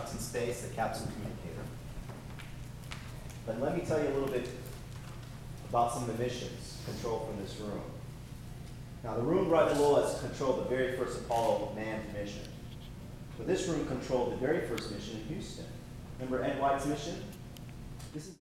astronauts in space, the capsule communicator. But let me tell you a little bit about some of the missions controlled from this room. Now, the room right below us controlled the very first Apollo manned mission. But this room controlled the very first mission in Houston. Remember Ed White's mission? This is